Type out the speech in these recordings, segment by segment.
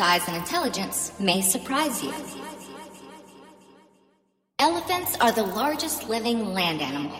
size and intelligence may surprise you. Elephants are the largest living land animal.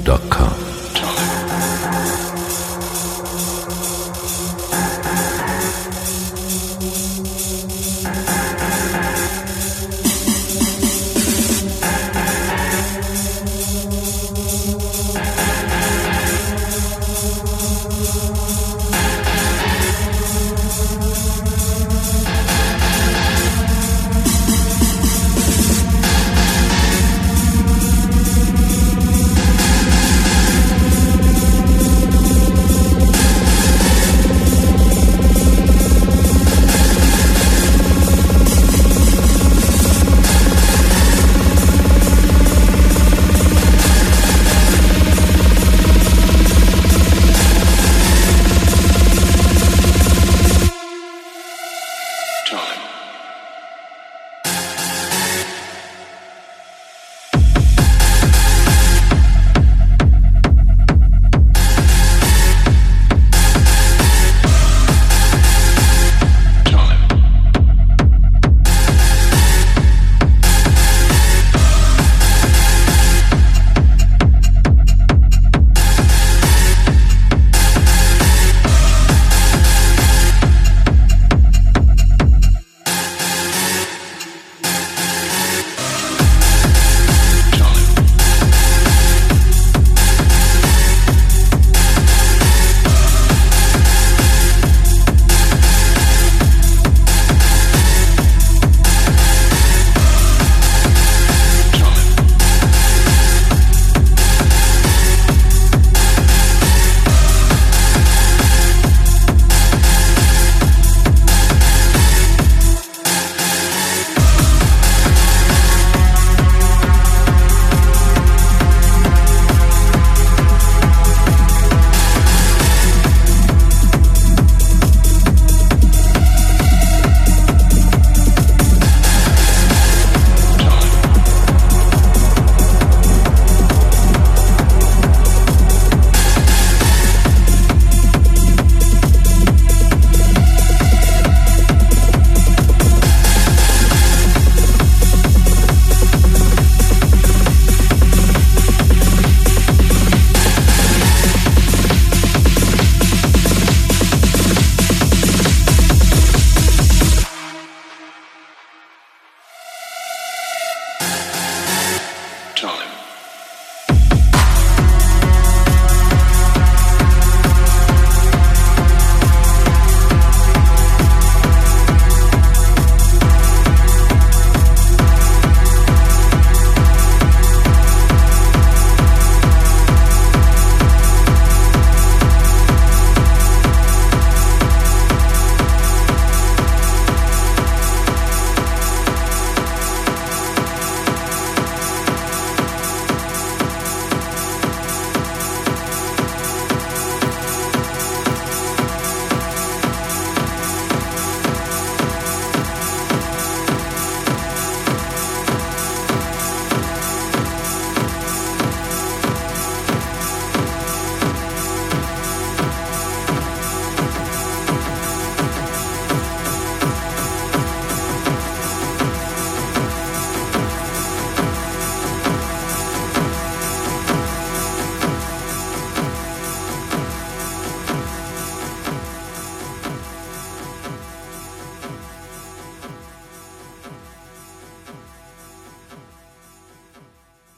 loopsradio.com.